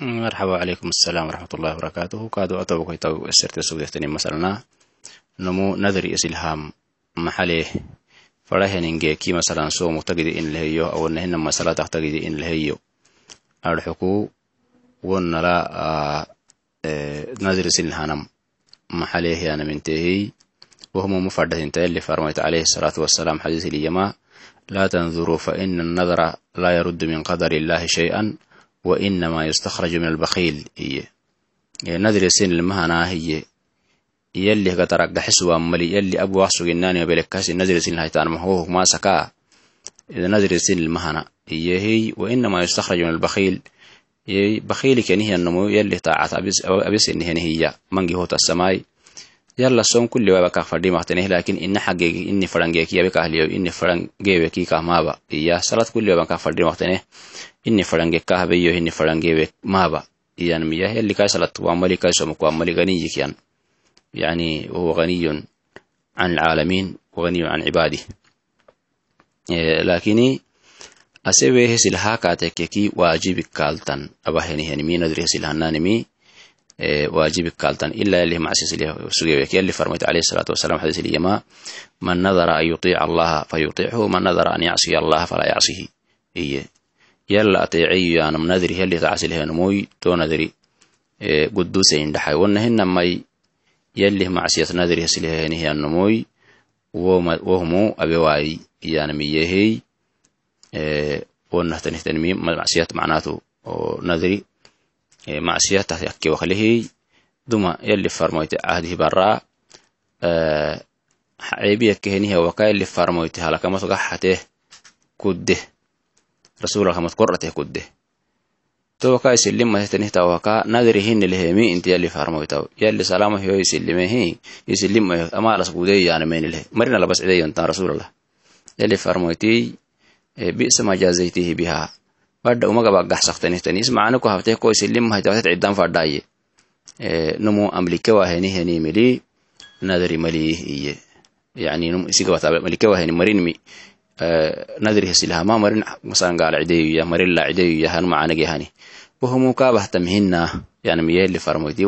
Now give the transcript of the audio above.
marxaba calaykum asalaam waraxmatullahi wabarakaatuhu kaadu atobakaytaw sirte sugdehtani masalna numu nadari isilham maxaleh faraheninge ki masalan somu tagidi in leheyo awanahina masalatah tagidi in leheyo arxuku wonnala nadri silhanam maxaleh yanamintehi وهم مفردة اللي فرميت عليه الصلاة والسلام حديث اليما لا تنظروا فإن النظر لا يرد من قدر الله شيئا wainamaa yustakhraju min albakhiil iyo nadiresen ilmahanah iyo yali gataragaxisuwa mali yali abwaq suginani belekasi nadiresen haitaan mahuhuk maasaka nadiresen ilmahana iyohey wainamaa yustakhraju min albakhiil bakhiili kenihiyanamo yali taacat abisenihenhiya mangi hota samai يلا سون كل وابك فردي مختنه لكن إن حقيقي إني فرنجيكي يبك أهلي إني فرنجيكي كهمابا يا صلاة كل وابك فردي مختنه إن فرنجي كهبي إني إن فرنجي إني ما با. يعني مياه اللي كاي صلاة وعملي كاي سومك وعملي غنيك يعني. يعني هو غني عن العالمين وغني عن عباده. إيه، لكن أسيبه سلها كاتككي واجب كالتن. أبهني أدري ندري سلهنانمي waajib kaaltan ila lih macsugayakeli farmayto alayh salaatu wasalam xadiis liyama man nadara an yutica allaha fayutichu man nadara an yacsiya allaha falaa yacsihi. Iye. Yalla ateeceyaanum nadiri heli tacsilhenumoy to nadiri gudusayn dhaxay wanahinamay yallih macsiyat nadiri hasilhenihianumoy wohumo abewaay iyaanamiyehey wonahtanihtanmi macsiyat macnaatu nadiri Eh, macsiyataas yakke waklehey duma yali farmoyte cahdihi bara ceebi eh, yakehenihe waka yali farmoyte halakamas gaxateh kudde. Rasulalkamad kordhateh kudde. To waka isilimatetenihta waka nadirihinilehemi inti yali farmoyta yali salamahiyo isilimehi isilimayo amalas gudeyaanamenileh marina labascideyontan rasulallah yali farmoytii eh, bi'sa majaazaitihi bihaa fadha umaga baggaxsaqtanitani ismacani ku hafteh ko isilimahaytawatet ciddan fadhaye numu amlike waheni heni mili nadari malih iye. Yani num isigawata malike waheni marinmi nadari hasilhama marin masalan gaala cideyuya marin la cideyuya hanu wahumu kabahtamhina yani miyaheli farmoyti